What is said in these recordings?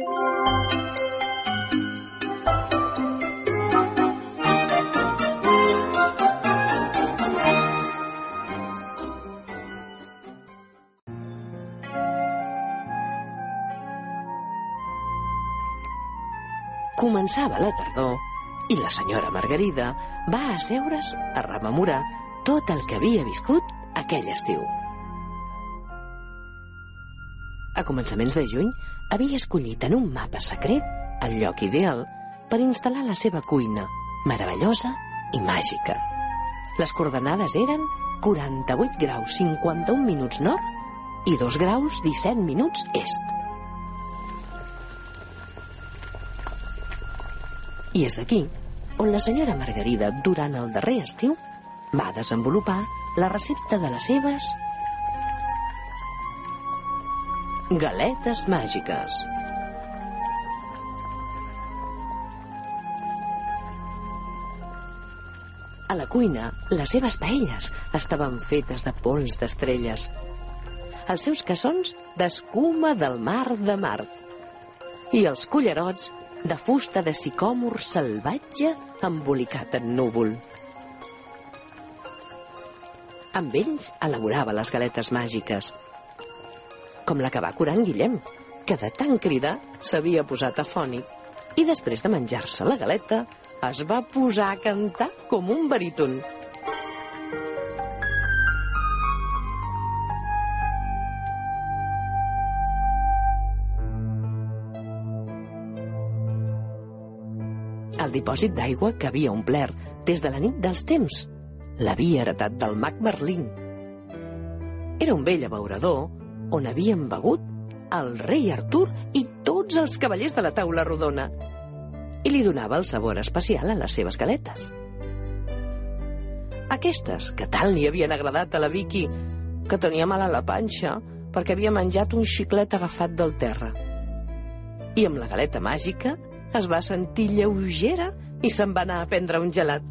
Començava la tardor i la senyora Margarida va asseure's a rememorar tot el que havia viscut aquell estiu. A començaments de juny havia escollit en un mapa secret el lloc ideal per instal·lar la seva cuina, meravellosa i màgica. Les coordenades eren 48 graus 51 minuts nord i 2 graus 17 minuts est. I és aquí on la senyora Margarida, durant el darrer estiu, va desenvolupar la recepta de les seves galetes màgiques. A la cuina, les seves paelles estaven fetes de pols d'estrelles. Els seus cassons d'escuma del mar de Mart. I els cullerots de fusta de sicòmor salvatge embolicat en núvol. Amb ells elaborava les galetes màgiques, com la que va curar en Guillem, que de tant cridar s'havia posat afònic i després de menjar-se la galeta es va posar a cantar com un baríton. El dipòsit d'aigua que havia omplert des de la nit dels temps l'havia heretat del mag Merlín. Era un vell abeurador on havien begut el rei Artur i tots els cavallers de la taula rodona i li donava el sabor especial a les seves galetes. Aquestes, que tant li havien agradat a la Vicky, que tenia mal a la panxa perquè havia menjat un xiclet agafat del terra. I amb la galeta màgica es va sentir lleugera i se'n va anar a prendre un gelat.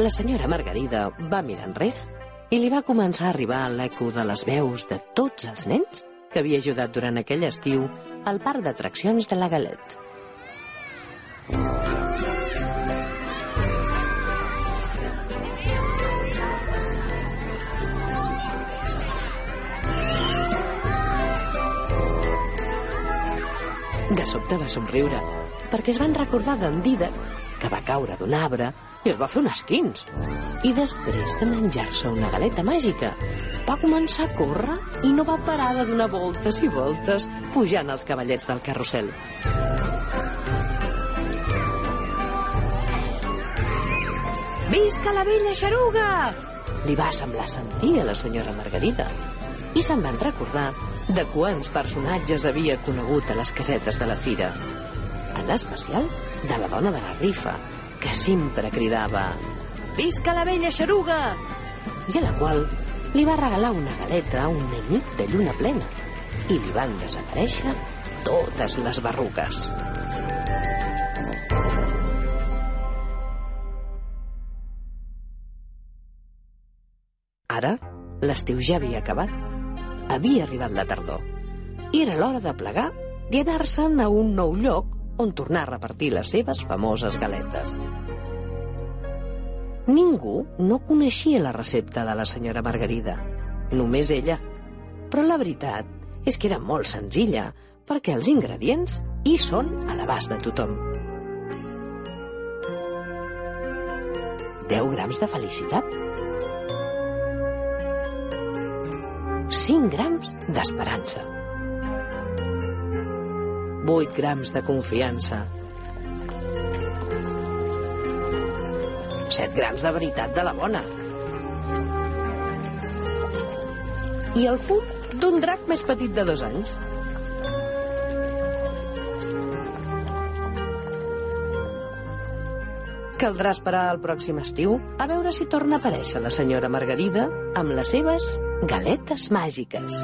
La senyora Margarida va mirar enrere i li va començar a arribar l'eco de les veus de tots els nens que havia ajudat durant aquell estiu al parc d'atraccions de la Galet. De sobte va somriure, perquè es van recordar d'en Didac, que va caure d'un arbre i es va fer un esquins. I després de menjar-se una galeta màgica, va començar a córrer i no va parar de donar voltes i voltes pujant els cavallets del carrusel. Visca la vella xaruga! Li va semblar sentir a la senyora Margarida i se'n van recordar de quants personatges havia conegut a les casetes de la fira. En especial de la dona de la rifa, que sempre cridava «Visca la vella xaruga!» i a la qual li va regalar una galeta una nit de lluna plena i li van desaparèixer totes les barruques. Ara, l'estiu ja havia acabat. Havia arribat la tardor. I era l'hora de plegar i anar-se'n a un nou lloc on tornar a repartir les seves famoses galetes. Ningú no coneixia la recepta de la senyora Margarida, només ella. Però la veritat és que era molt senzilla, perquè els ingredients hi són a l'abast de tothom. 10 grams de felicitat. 5 grams d'esperança. 8 grams de confiança. 7 grams de veritat de la bona. I el fum d'un drac més petit de dos anys. Caldrà esperar el pròxim estiu a veure si torna a aparèixer la senyora Margarida amb les seves galetes màgiques.